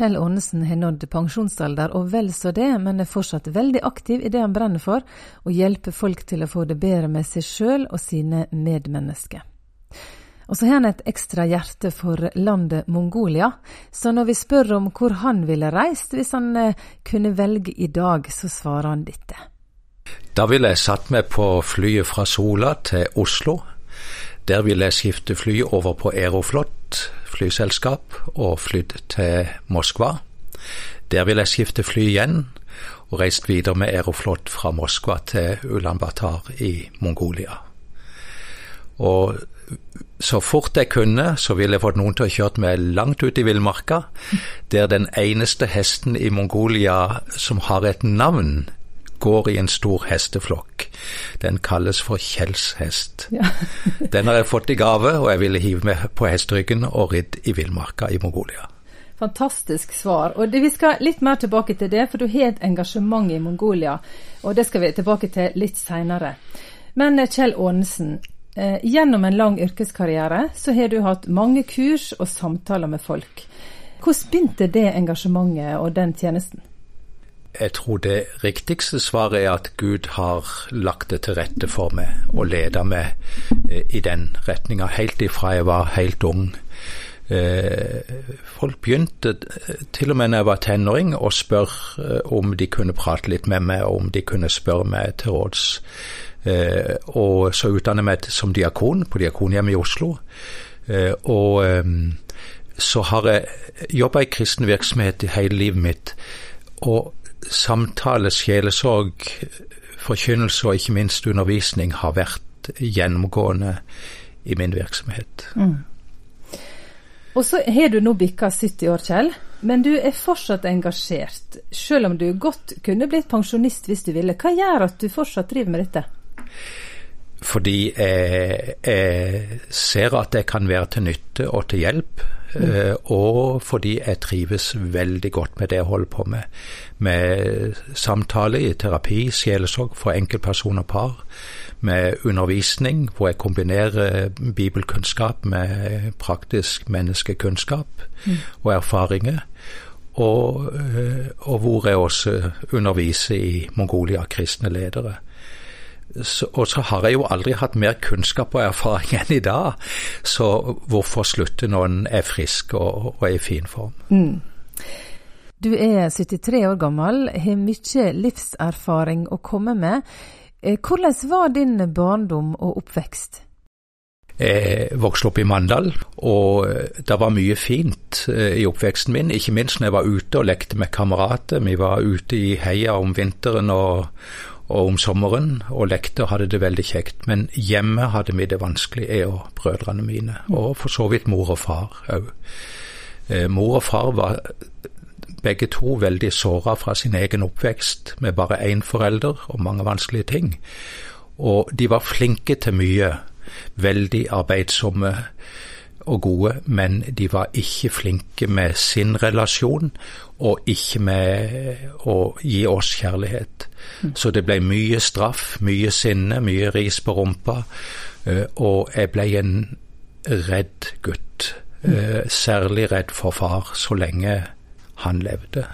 Kjell Aanesen har nådd pensjonsalder og vel så det, men er fortsatt veldig aktiv i det han brenner for, å hjelpe folk til å få det bedre med seg sjøl og sine medmennesker. Og så har han et ekstra hjerte for landet Mongolia, så når vi spør om hvor han ville reist hvis han eh, kunne velge i dag, så svarer han dette. Da ville jeg satt meg på flyet fra Sola til Oslo. Der ville jeg skifte fly over på Aeroflot flyselskap og flydd til Moskva. Der ville jeg skifte fly igjen og reist videre med Aeroflot fra Moskva til Ulaanbaatar i Mongolia. Og så fort jeg kunne, så ville jeg fått noen til å kjøre meg langt ut i villmarka, der den eneste hesten i Mongolia som har et navn, går i en stor hesteflokk. Den kalles for Kjells hest. Ja. den har jeg fått i gave, og jeg ville hive meg på hesteryggen og ridd i villmarka i Mongolia. Fantastisk svar. Og det, Vi skal litt mer tilbake til det, for du har et engasjement i Mongolia. Og det skal vi tilbake til litt seinere. Men Kjell Aanesen, Eh, gjennom en lang yrkeskarriere så har du hatt mange kurs og samtaler med folk. Hvordan begynte det engasjementet og den tjenesten? Jeg tror det riktigste svaret er at Gud har lagt det til rette for meg og leda meg eh, i den retninga helt ifra jeg var helt ung. Eh, folk begynte til og med når jeg var tenåring å spørre om de kunne prate litt med meg, og om de kunne spørre meg til råds. Eh, og så utdannet jeg meg som diakon på Diakonhjemmet i Oslo. Eh, og eh, så har jeg jobba i kristen virksomhet i hele livet mitt. Og samtale, sjelesorg, forkynnelse og ikke minst undervisning har vært gjennomgående i min virksomhet. Mm. Og så har du nå bikka 70 år, Kjell. Men du er fortsatt engasjert, selv om du godt kunne blitt pensjonist hvis du ville. Hva gjør at du fortsatt driver med dette? Fordi jeg, jeg, ser at jeg kan være til nytte og til hjelp. Mm. Og fordi jeg trives veldig godt med det jeg holder på med. Med samtale i terapi, sjelesorg for enkeltpersoner og par. Med undervisning hvor jeg kombinerer bibelkunnskap med praktisk menneskekunnskap mm. og erfaringer. Og, eh, og, hvor jeg også underviser i Mongolia kristne ledere. Så, og så har jeg jo aldri hatt mer kunnskap og erfaring enn i dag, så hvorfor slutte når en er frisk og, og er i fin form? Mm. Du er 73 år gammel, har mye livserfaring å komme med. Eh, hvordan var din barndom og oppvekst? Jeg vokste opp i Mandal, og det var mye fint eh, i oppveksten min. Ikke minst når jeg var ute og lekte med kamerater. Vi var ute i heia om vinteren og, og om sommeren og lekte hadde det veldig kjekt. Men hjemme hadde vi det vanskelig, jeg og brødrene mine. Og for så vidt mor og far òg. Eh, mor og far var begge to veldig såra fra sin egen oppvekst med bare én forelder og mange vanskelige ting. Og de var flinke til mye. Veldig arbeidsomme og gode, men de var ikke flinke med sin relasjon, og ikke med å gi oss kjærlighet. Mm. Så det ble mye straff, mye sinne, mye ris på rumpa, eh, og jeg ble en redd gutt. Mm. Særlig redd for far så lenge han levde.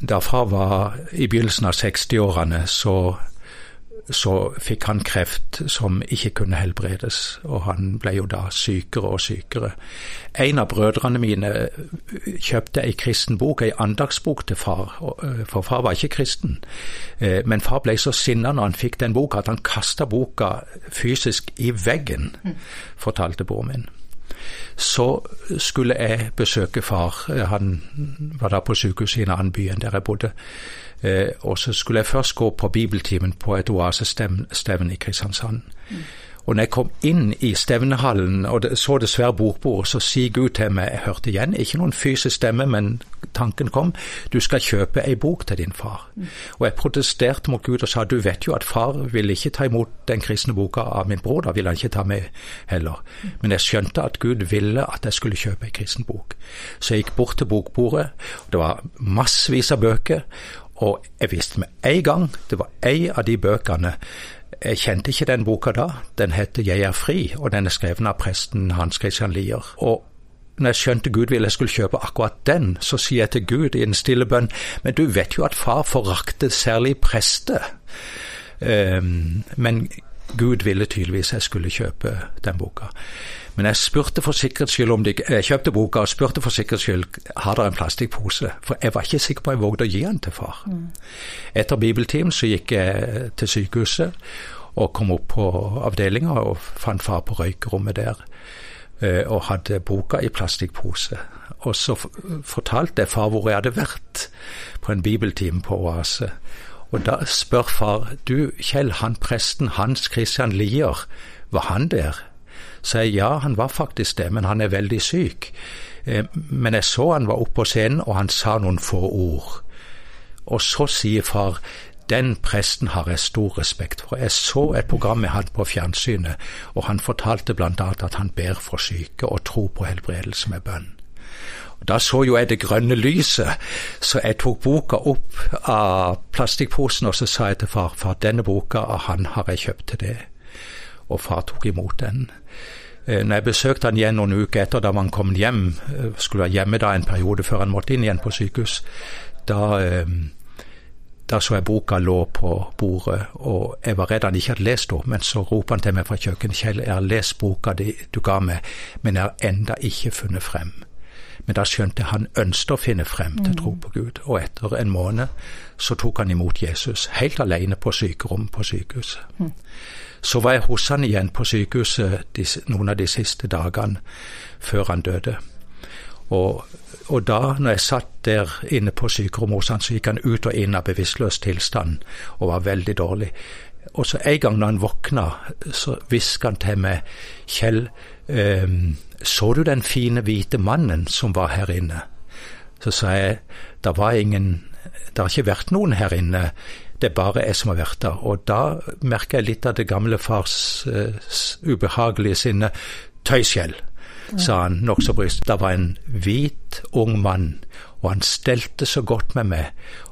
Da far var i begynnelsen av 60-årene, så så fikk han kreft som ikke kunne helbredes, og han ble jo da sykere og sykere. En av brødrene mine kjøpte ei kristen bok, ei andagsbok til far, eh, for far var ikke kristen. Eh, men far ble så sinna når han fikk den boka at han kasta boka fysisk i veggen, fortalte bror min. Så skulle jeg besøke far, han var da på sykehuset i en annen by enn der jeg bodde. Eh, og så skulle jeg først gå på bibeltimen på et oasestevne i Kristiansand. Mm. Og når jeg kom inn i stevnehallen og så dessverre bokbordet, så sier Gud til meg, jeg hørte igjen, ikke noen fysisk stemme, men tanken kom, du skal kjøpe ei bok til din far. Mm. Og jeg protesterte mot Gud og sa, du vet jo at far vil ikke ta imot den kristne boka av min bror, da vil han ikke ta med heller. Mm. Men jeg skjønte at Gud ville at jeg skulle kjøpe ei kristen bok. Så jeg gikk bort til bokbordet, og det var massevis av bøker, og jeg visste med en gang det var en av de bøkene Jeg kjente ikke den boka da. Den heter Jeg er fri, og den er skrevet av presten Hans Christian Lier. Og når jeg skjønte Gud ville jeg skulle kjøpe akkurat den, så sier jeg til Gud i en stille bønn, men du vet jo at far foraktet særlig prester. Um, men Gud ville tydeligvis jeg skulle kjøpe den boka. Men jeg spurte for sikkerhets skyld om de, jeg kjøpte boka og spurte for sikkerhets skyld har dere en plastikkpose, for jeg var ikke sikker på om jeg vågde å gi den til far. Mm. Etter bibelteam så gikk jeg til sykehuset og kom opp på avdelinga og fant far på røykerommet der. Eh, og hadde boka i plastikkpose. Og så fortalte jeg far hvor jeg hadde vært på en bibeltime på Oase. Og da spør far du Kjell, han presten Hans Christian Lier, var han der? Så jeg ja, han var faktisk det, men han er veldig syk. Eh, men jeg så han var oppe på scenen, og han sa noen få ord. Og så sier far den presten har jeg stor respekt for. Jeg så et program med han på fjernsynet, og han fortalte bl.a. at han ber for syke og tror på helbredelse med bønn. Da så jo jeg det grønne lyset, så jeg tok boka opp av plastikkposen og så sa jeg til far far, denne boka av han har jeg kjøpt til det. Og far tok imot den. Eh, når jeg besøkte han igjen noen uker etter da han kom hjem, eh, skulle være hjemme da en periode før han måtte inn igjen på sykehus, da eh, da så jeg boka lå på bordet, og jeg var redd han ikke hadde lest henne, men så roper han til meg fra kjøkkenet, Kjell, jeg har lest boka du ga meg, men jeg har enda ikke funnet frem. Men da skjønte han ønsket å finne frem til tro på Gud, og etter en måned så tok han imot Jesus, helt alene på sykerommet på sykehuset. Mm. Så var jeg hos han igjen på sykehuset noen av de siste dagene før han døde. Og, og, da, når jeg satt der inne på sykerommet hos han, så gikk han ut og inn av bevisstløs tilstand og var veldig dårlig. Og så en gang når han våkna, så hvisket han til meg, Kjell, så du den fine, hvite mannen som var her inne? Så sa jeg, det var ingen, det har ikke vært noen her inne, det er bare jeg som har vært der. Og da merker jeg litt av det gamle fars uh, ubehagelige sinne. Tøyskjell sa han nokså bryst. Det var en hvit, ung mann, og han stelte så godt med meg.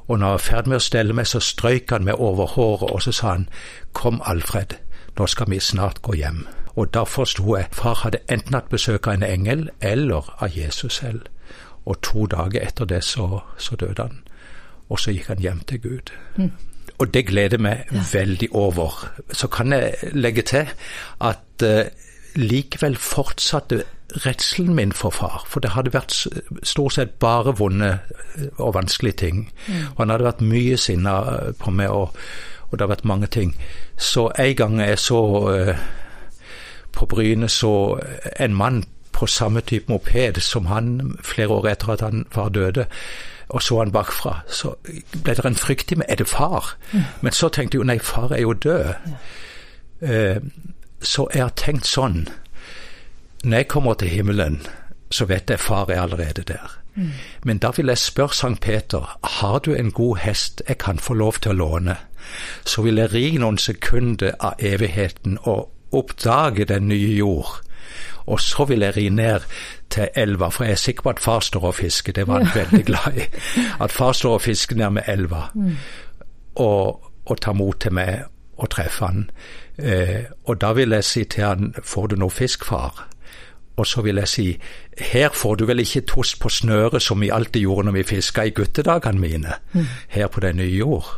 Og når han var ferdig med å stelle meg, så strøyk han meg over håret, og så sa han, kom Alfred, nå skal vi snart gå hjem. Og da forsto jeg, far hadde enten hatt besøk av en engel eller av Jesus selv. Og to dager etter det så, så døde han. Og så gikk han hjem til Gud. Mm. Og det gleder meg ja. veldig over. Så kan jeg legge til at uh, likevel fortsatte redselen min for far, for det hadde vært stort sett bare vonde eh, og vanskelige ting. Mm. Og han hadde vært mye sinna eh, på meg, og, og, det har vært mange ting. Så en gang jeg så uh, på Bryne så en mann på samme type moped som han flere år etter at han var døde, og så han bakfra, så ble det en frykt i meg. Er det far? Mm. Men så tenkte jeg jo nei, far er jo død. Ja. Eh, så jeg har tenkt sånn når jeg kommer til himmelen, så vet jeg far er allerede der. Mm. Men da vil jeg spørre Sankt Peter, har du en god hest jeg kan få lov til å låne? Så vil jeg ri noen sekunder av evigheten og oppdage den nye jord. Og så vil jeg ri ned til elva, for jeg er sikker på at far står og fisker, det var han ja. veldig glad i. At far står og fisker ned med elva, mm. og, og tar mot til meg og treffer han. Eh, og da vil jeg si til han, får du noe fisk, far? Og så vil jeg si, her får du vel ikke tost på snøret som vi alltid gjorde når vi fiska i guttedagene mine, mm. her på den nye jord.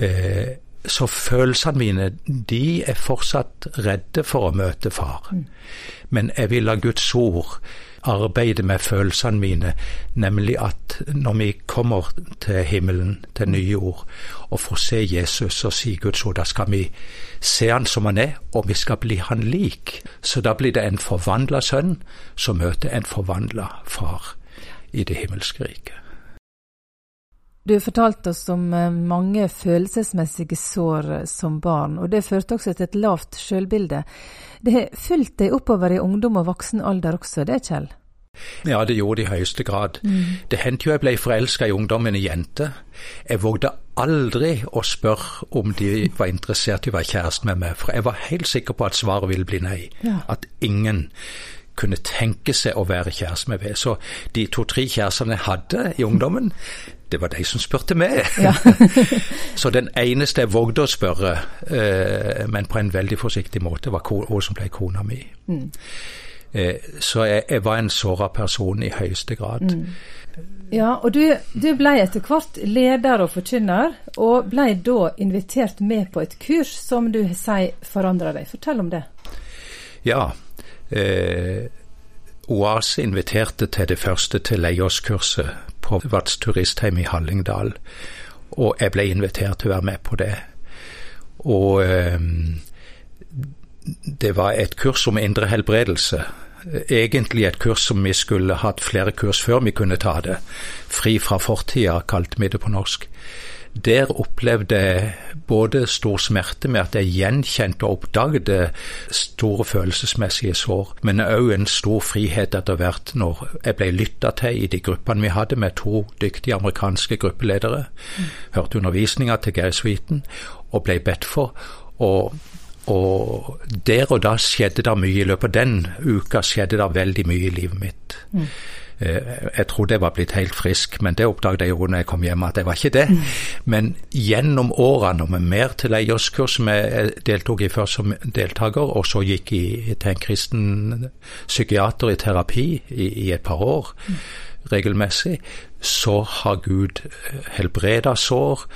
Eh, så følelsene mine, de er fortsatt redde for å møte far. Mm. Men jeg vil la Guds ord arbeide med følelsene mine, nemlig at når vi kommer til himmelen, til nye ord, og får se Jesus og si Guds ord, da skal vi se han som han er, og vi skal bli han lik. Så da blir det en forvandla sønn som møter en forvandla far i det himmelske riket. Du har fortalt oss om eh, mange følelsesmessige sår eh, som barn, og det førte også til et lavt sjølbilde. Det har fulgt deg oppover i ungdom og voksen alder også, det, Kjell? Ja, det gjorde det i høyeste grad. Mm. Det hendte jo jeg ble forelska i ungdommen i jente. Jeg vågde aldri å spørre om de var interessert i å være kjæreste med meg, for jeg var helt sikker på at svaret ville bli nei. Ja. At ingen kunne tenke seg å være kjæreste med meg. Så de to-tre kjærestene jeg hadde i ungdommen, det var de som spurte meg. Ja. så den eneste jeg vågde å spørre, eh, men på en veldig forsiktig måte, var hun som ble kona mi. Mm. Eh, så jeg, jeg, var en såra person i høyeste grad. Mm. Ja, og du, du ble etter hvert leder og forkynner, og ble da invitert med på et kurs som du sier forandra deg. Fortell om det. Ja. Eh, OAS inviterte til det første til leieårskurset på Vats turistheim i Hallingdal, og jeg ble invitert til å være med på det. Og eh, det var et kurs om indre helbredelse. Egentlig et kurs som vi skulle hatt flere kurs før vi kunne ta det. Fri fra fortida, kalte vi det på norsk. Der opplevde jeg både stor smerte med at jeg gjenkjente og oppdaget store følelsesmessige sår, men òg en stor frihet etter hvert når jeg ble lytta til i de gruppene vi hadde med to dyktige amerikanske gruppeledere. Mm. Hørte undervisninga til Geir Sweeten og ble bedt for. Og og der og da skjedde det mye. I løpet av den uka skjedde det veldig mye i livet mitt. Mm. Eh, jeg trodde jeg var blitt helt frisk, men det oppdaget jeg jo når jeg kom hjem at jeg var ikke det. Mm. Men gjennom årene, og med mer til leierskurs som jeg deltok i først som deltaker, og så gikk jeg til en kristen psykiater i terapi i, i et par år mm. regelmessig, så har Gud helbreda sår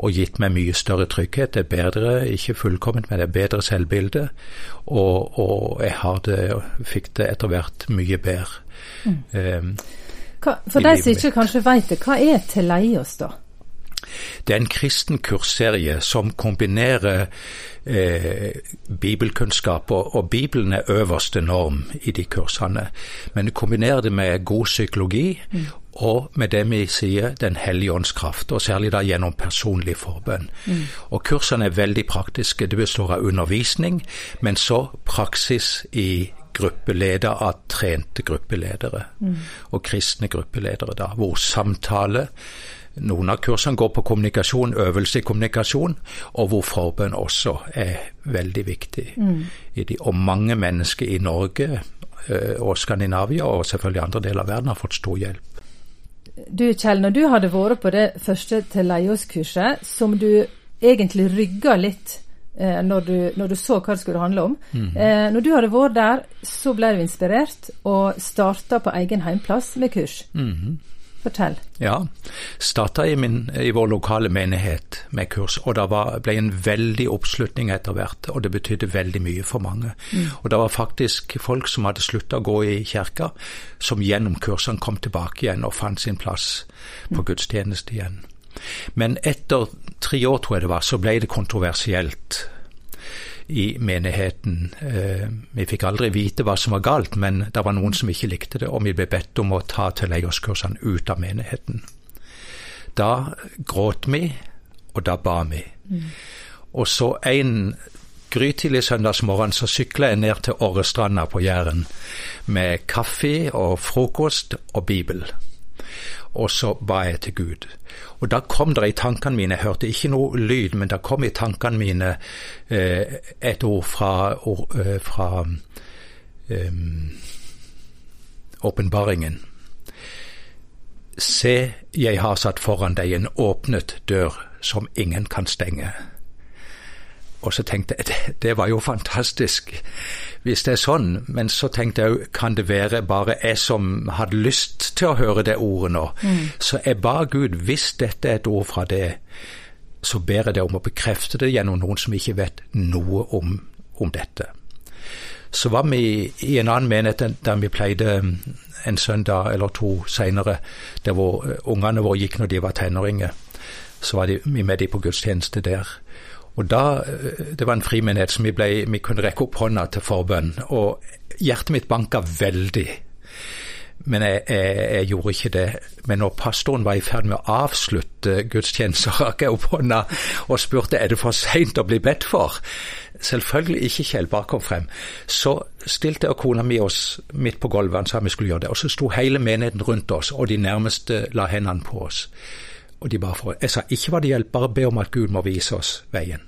og gitt meg mye større trygghet. Det er bedre, ikke fullkomment, men det er bedre selvbilde. Og, og jeg har det, fikk det etter hvert mye bedre. Mm. Um, hva, for de som ikke kanskje vet det, hva er Teleios da? Det er en kristen kursserie som kombinerer eh, bibelkunnskap, og, og, Bibelen er øverste norm i de kursene. Men du kombinerer det med god psykologi mm og med det vi sier Den hellige ånds kraft, og særlig da gjennom personlig forbønn. Mm. Og Kursene er veldig praktiske. Det består av undervisning, men så praksis i gruppeleder av trente gruppeledere, mm. og kristne gruppeledere, da, hvor samtale noen av kursene går på kommunikasjon, øvelse i kommunikasjon, og hvor forbønn også er veldig viktig. Mm. De, og mange mennesker i Norge eh, og Skandinavia, og selvfølgelig andre deler av verden, har fått stor hjelp. Du Kjell, når du hadde vært på det første til leioskurset, som du egentlig rygga litt eh, når, du, når, du, så hva det skulle handle om. Mm. Eh, når du hadde vært der, så ble du inspirert og starta på egen heimplass med kurs. Mm. Fortell. Ja, starta i, i, vår lokale menighet med kurs, og det var, ble en veldig oppslutning etter hvert. Og det betydde veldig mye for mange. Mm. Og det var faktisk folk som hadde slutta å gå i kirka, som gjennom kursene kom tilbake igjen og fant sin plass på mm. gudstjeneste igjen. Men etter tre år, tror jeg det var, så ble det kontroversielt i menigheten. Eh, vi fikk aldri vite hva som var galt, men det var noen som ikke likte det, og vi ble bedt om å ta tilleggskursene ut av menigheten. Da gråt vi, og da ba vi. Mm. Og så en grytidlig søndagsmorgen så sykla jeg ned til Årestranda på Jæren med kaffe og frokost og Bibel og så ba jeg til Gud. Og da kom det i tankene mine, jeg hørte ikke noe lyd, men da kom i tankene mine eh, et ord fra, or, eh, fra åpenbaringen. Um, Se, jeg har satt foran deg en åpnet dør som ingen kan stenge. Og så tenkte jeg det, det var jo fantastisk hvis det er sånn. Men så tenkte jeg òg, kan det være bare jeg som hadde lyst til å høre det ordet nå? Mm. Så jeg ba Gud, hvis dette er et ord fra det, så ber jeg deg om å bekrefte det gjennom noen som ikke vet noe om, om dette. Så var vi i en annen menighet der vi pleide en søndag eller to seinere, der hvor eh, ungene våre gikk når de var tenåringer. Så var vi med de på gudstjeneste der. Og da, eh, Det var en frimenighet som vi, ble, vi kunne rekke opp hånda til forbønn. Og hjertet mitt banka veldig. Men jeg, jeg, jeg, gjorde ikke det. Men når pastoren var i ferd med å avslutte gudstjenesten, rakk jeg opp hånda og spurte er det for seint å bli bedt for. Selvfølgelig ikke Kjell bare kom frem. Så stilte jeg og kona mi oss midt på gulvet, og sa vi skulle gjøre det. Og så sto hele menigheten rundt oss, og de nærmeste la hendene på oss. Og de bare for Jeg sa ikke hva det hjelper, bare be om at Gud må vise oss veien.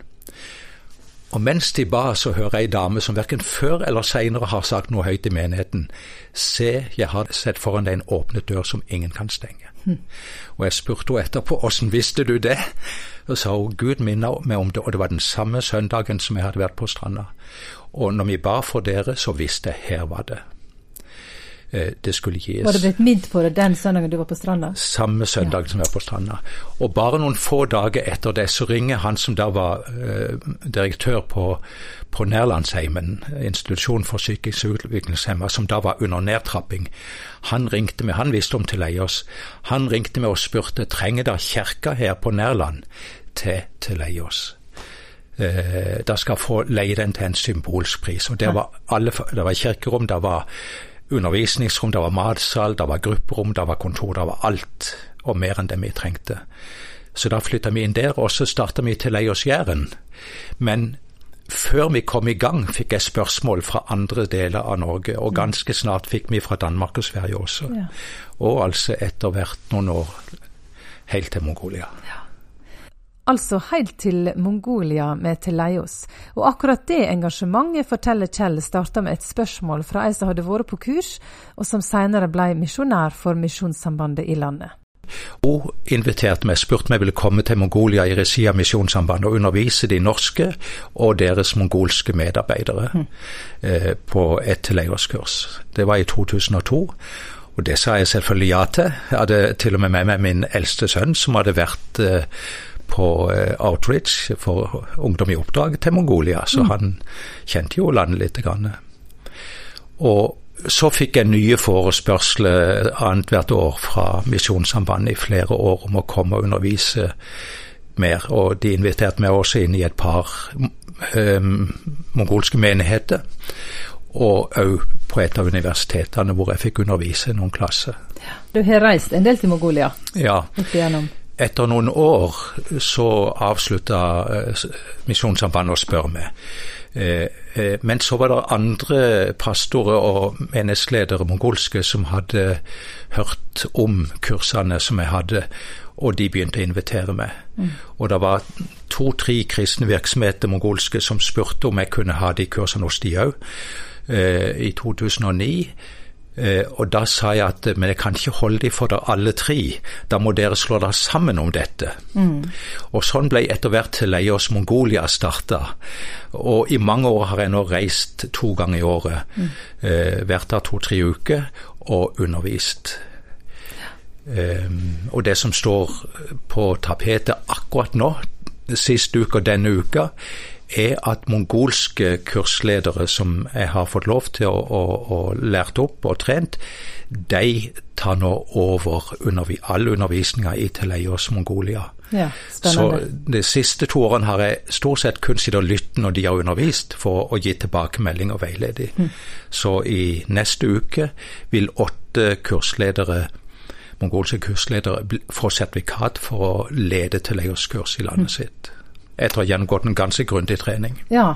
Og mens de ba, så hører jeg ei dame som verken før eller seinere har sagt noe høyt i menigheten. Se, jeg har sett foran deg en åpnet dør som ingen kan stenge. Mm. Og jeg spurte henne etterpå åssen visste du det? Og sa hun Gud minner meg om det, og det var den samme søndagen som jeg hadde vært på stranda. Og når vi ba for dere, så visste jeg her var det. Eh, det skulle gis. Var det blitt midt på det den søndagen du var på stranda? Samme søndag ja. som jeg var på stranda. Og bare noen få dager etter det så ringer han som da var eh, direktør på, på Nærlandsheimen, institusjon for psykisk utviklingshemma, som da var under nedtrapping. Han ringte med, han visste om til Leios. Han ringte med og spurte trenger da kirka her på Nærland til til Leios eh, da skal få leie den til en symbolsk pris. Og det var, alle, det var kirkerom, det var undervisningsrom, det var matsal, det var grupperom, det var kontor, det var alt. Og mer enn det vi trengte. Så da flytta vi inn der, og så starta vi til Leiersjæren. Men før vi kom i gang, fikk jeg spørsmål fra andre deler av Norge, og ganske snart fikk vi fra Danmark og Sverige også. Ja. Og altså etter hvert noen år helt til Mongolia. Ja altså helt til Mongolia med Teleios. Og akkurat det engasjementet, forteller Kjell, starta med et spørsmål fra ei som hadde vært på kurs, og som senere ble misjonær for Misjonssambandet i landet. Hun inviterte meg, spurte om jeg ville komme til Mongolia i regi av Misjonssambandet og undervise de norske og deres mongolske medarbeidere mm. eh, på et Teleios-kurs. Det var i 2002. Og det sa jeg selvfølgelig ja til. Jeg hadde til og med med meg min eldste sønn, som hadde vært eh, på eh, outreach for Ungdom i oppdrag til Mongolia, så mm. han kjente jo landet litt. Grann. Og så fikk jeg nye forespørsler annethvert år fra Misjonssambandet i flere år om å komme og undervise mer, og de inviterte meg også inn i et par um, mongolske menigheter. Og òg på et av universitetene hvor jeg fikk undervise noen klasser. Du har reist en del til Mongolia? Ja. Opp igjennom. Etter noen år så avslutta eh, Misjonssambandet å spørre meg. Eh, eh, men så var det andre pastorer og menneskeledere mongolske som hadde hørt om kursene som jeg hadde, og de begynte å invitere meg. Mm. Og det var to-tre kristne virksomheter mongolske som spurte om jeg kunne ha de kursene hos de òg. I 2009 Eh, og da sa jeg at men jeg kan ikke holde de for dere alle tre, da må dere slå dere sammen om dette. Mm. Og sånn ble etter hvert Leios Mongolia starta. Og i mange år har jeg nå reist to ganger i året, mm. eh, vært av to-tre uker og undervist. Um, og det som står på tapetet akkurat nå, sist uke og denne uka, er at mongolske kursledere som jeg har fått lov til å, å, å lært opp og trent, de tar nå over undervi all undervisninga i Teleios Mongolia. Ja, så de siste to årene har jeg stort sett kun sittet og lyttet når de har undervist, for å gi tilbakemelding og veilede. Mm. Så i neste uke vil åtte kursledere mongolske kursledere få sertifikat for å lede Teleios kurs i landet mm. sitt etter å ha gjennomgått en ganske grundig trening. Ja.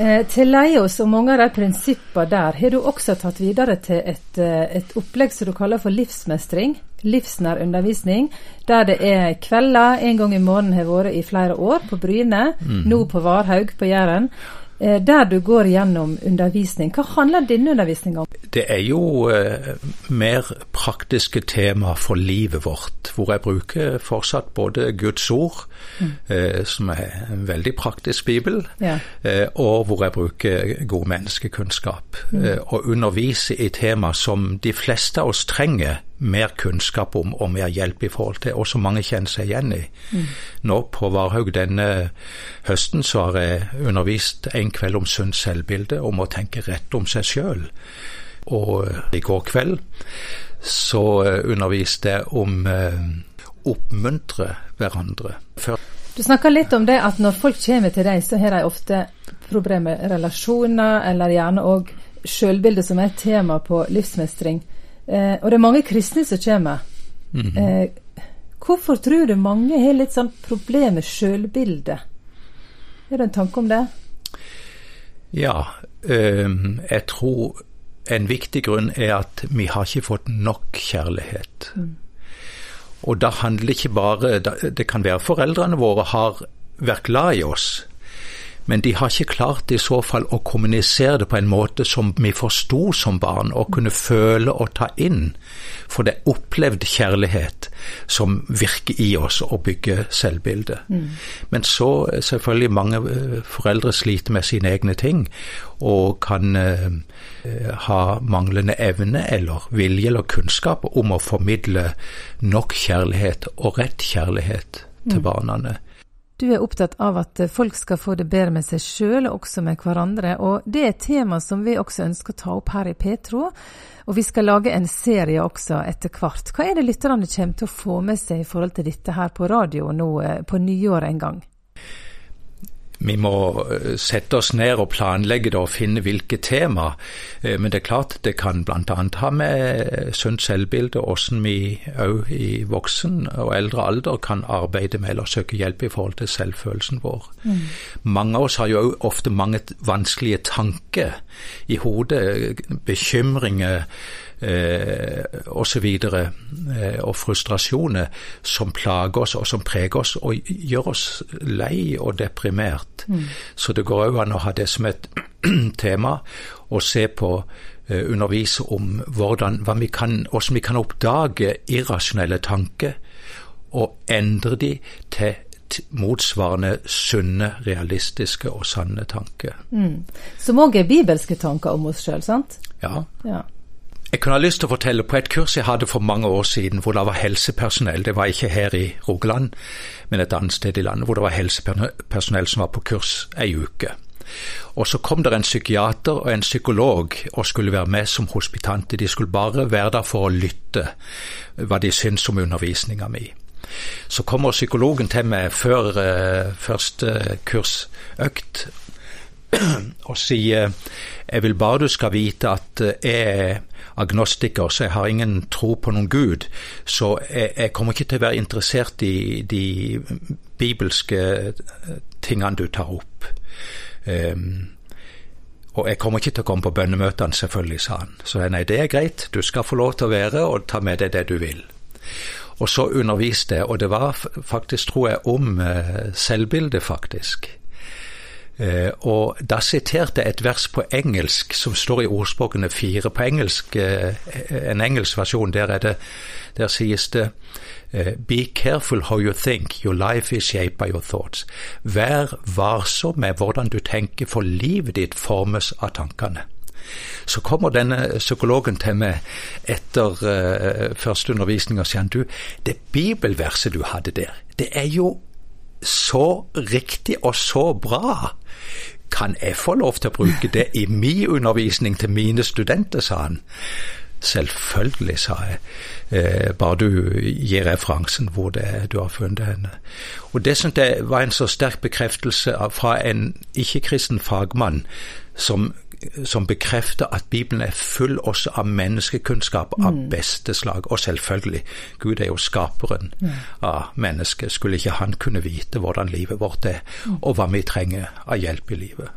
Eh, til Leios og mange av de prinsippene der har du også tatt videre til et, eh, et opplegg som du kaller for livsmestring. Livsnær undervisning, der det er kvelder en gang i måneden har vært i flere år på Bryne, mm. nå på Varhaug på Jæren. Eh, der du går gjennom undervisning. Hva handler denne undervisninga om? Det er jo eh, mer praktiske tema for livet vårt, hvor jeg bruker fortsatt både Guds ord, mm. eh, som er en veldig praktisk bibel, ja. eh, og hvor jeg bruker god menneskekunnskap. Mm. Og underviser i tema som de fleste av oss trenger mer kunnskap om og mer hjelp i forhold til, og som mange kjenner seg igjen i. Mm. Nå på Varhaug denne høsten så har jeg undervist en kveld om sunt selvbilde, om å tenke rett om seg sjøl. Og eh, i går kveld så eh, underviste jeg om eh, oppmuntre hverandre. Før du snakker litt om det at når folk kommer til deg, så har de ofte problemer med relasjoner, eller gjerne òg sjølbildet, som er et tema på livsmestring. Eh, og det er mange kristne som kommer. Mm -hmm. eh, hvorfor tror du mange har litt sånn problem med sjølbildet? Er det en tanke om det? Ja, eh, jeg tror en viktig grunn er at vi har ikke fått nok kjærlighet. Mm. Og da handler ikke bare Det kan være foreldrene våre har vært glad i oss, men de har ikke klart i så fall å kommunisere det på en måte som vi forsto som barn, og kunne føle og ta inn. For det er opplevd kjærlighet som virker i oss og bygger selvbildet. Mm. Men så selvfølgelig mange eh, foreldre sliter med sine egne ting og kan eh, ha manglende evne eller vilje eller kunnskap om å formidle nok kjærlighet og rett kjærlighet til mm. barna. Du er opptatt av at folk skal få det bedre med seg sjøl og også med hverandre, og det er et tema som vi også ønsker å ta opp her i Petro. Og vi skal lage en serie også etter hvert. Hva er det lytterne kommer til å få med seg i forhold til dette her på radio nå eh, på nyåret en gang? Vi må eh, sette oss ned og planlegge det og finne hvilke tema. Eh, men det er klart det kan bl.a. ha med sunt selvbilde, hvordan vi òg i voksen og eldre alder kan arbeide med eller søke hjelp i forhold til selvfølelsen vår. Mm. Mange av oss har jo ofte mange vanskelige tanker i hodet, bekymringer eh, osv. Eh, og frustrasjoner som plager oss og som preger oss og gjør oss lei og deprimert. Mm. Så det går òg an å ha det som et tema og se på eh, undervise om hvordan, vi kan, hvordan vi kan oppdage irrasjonelle tanker og endre de til motsvarende sunne, realistiske og sanne tanker. Mm. Som òg er bibelske tanker om oss sjøl, sant? Ja. ja. Jeg kunne ha lyst til å fortelle på et kurs jeg hadde for mange år siden, hvor det var helsepersonell. Det var ikke her i Rogaland, men et annet sted i landet, hvor det var helsepersonell som var på kurs ei uke. Og så kom det en psykiater og en psykolog og skulle være med som hospitanter. De skulle bare være der for å lytte hva de syntes om undervisninga mi. Så kommer psykologen til meg før uh, første kursøkt og sier jeg vil bare du skal vite at jeg er agnostiker, så jeg har ingen tro på noen gud. Så jeg, jeg kommer ikke til å være interessert i de bibelske tingene du tar opp. Um, og jeg kommer ikke til å komme på bønnemøtene, selvfølgelig, sa han. Så nei, det er greit, du skal få lov til å være og ta med deg det du vil. Og så underviste jeg, og det var faktisk, tror jeg, om selvbildet, faktisk. Eh, og da siterte jeg et vers på engelsk som står i ordspråkene fire på engelsk, eh, en engelsk versjon. Der, det, der sies det eh, Be careful how you think, your life is shaped by your thoughts. Vær varsom med hvordan du tenker, for livet ditt formes av tankene. Så kommer denne psykologen til meg etter uh, første undervisning og sier du, det bibelverset du hadde der, det er jo så riktig og så bra. Kan jeg få lov til å bruke det i min undervisning til mine studenter, sa han. Selvfølgelig, sa jeg, eh, bare du gir referansen hvor det er du har funnet henne. Og Det syntes jeg var en så sterk bekreftelse fra en ikke-kristen fagmann som som bekrefter at Bibelen er full også av menneskekunnskap av mm. beste slag. Og selvfølgelig, Gud er jo skaperen mm. av mennesket. Skulle ikke han kunne vite hvordan livet vårt er, mm. og hva vi trenger av hjelp i livet?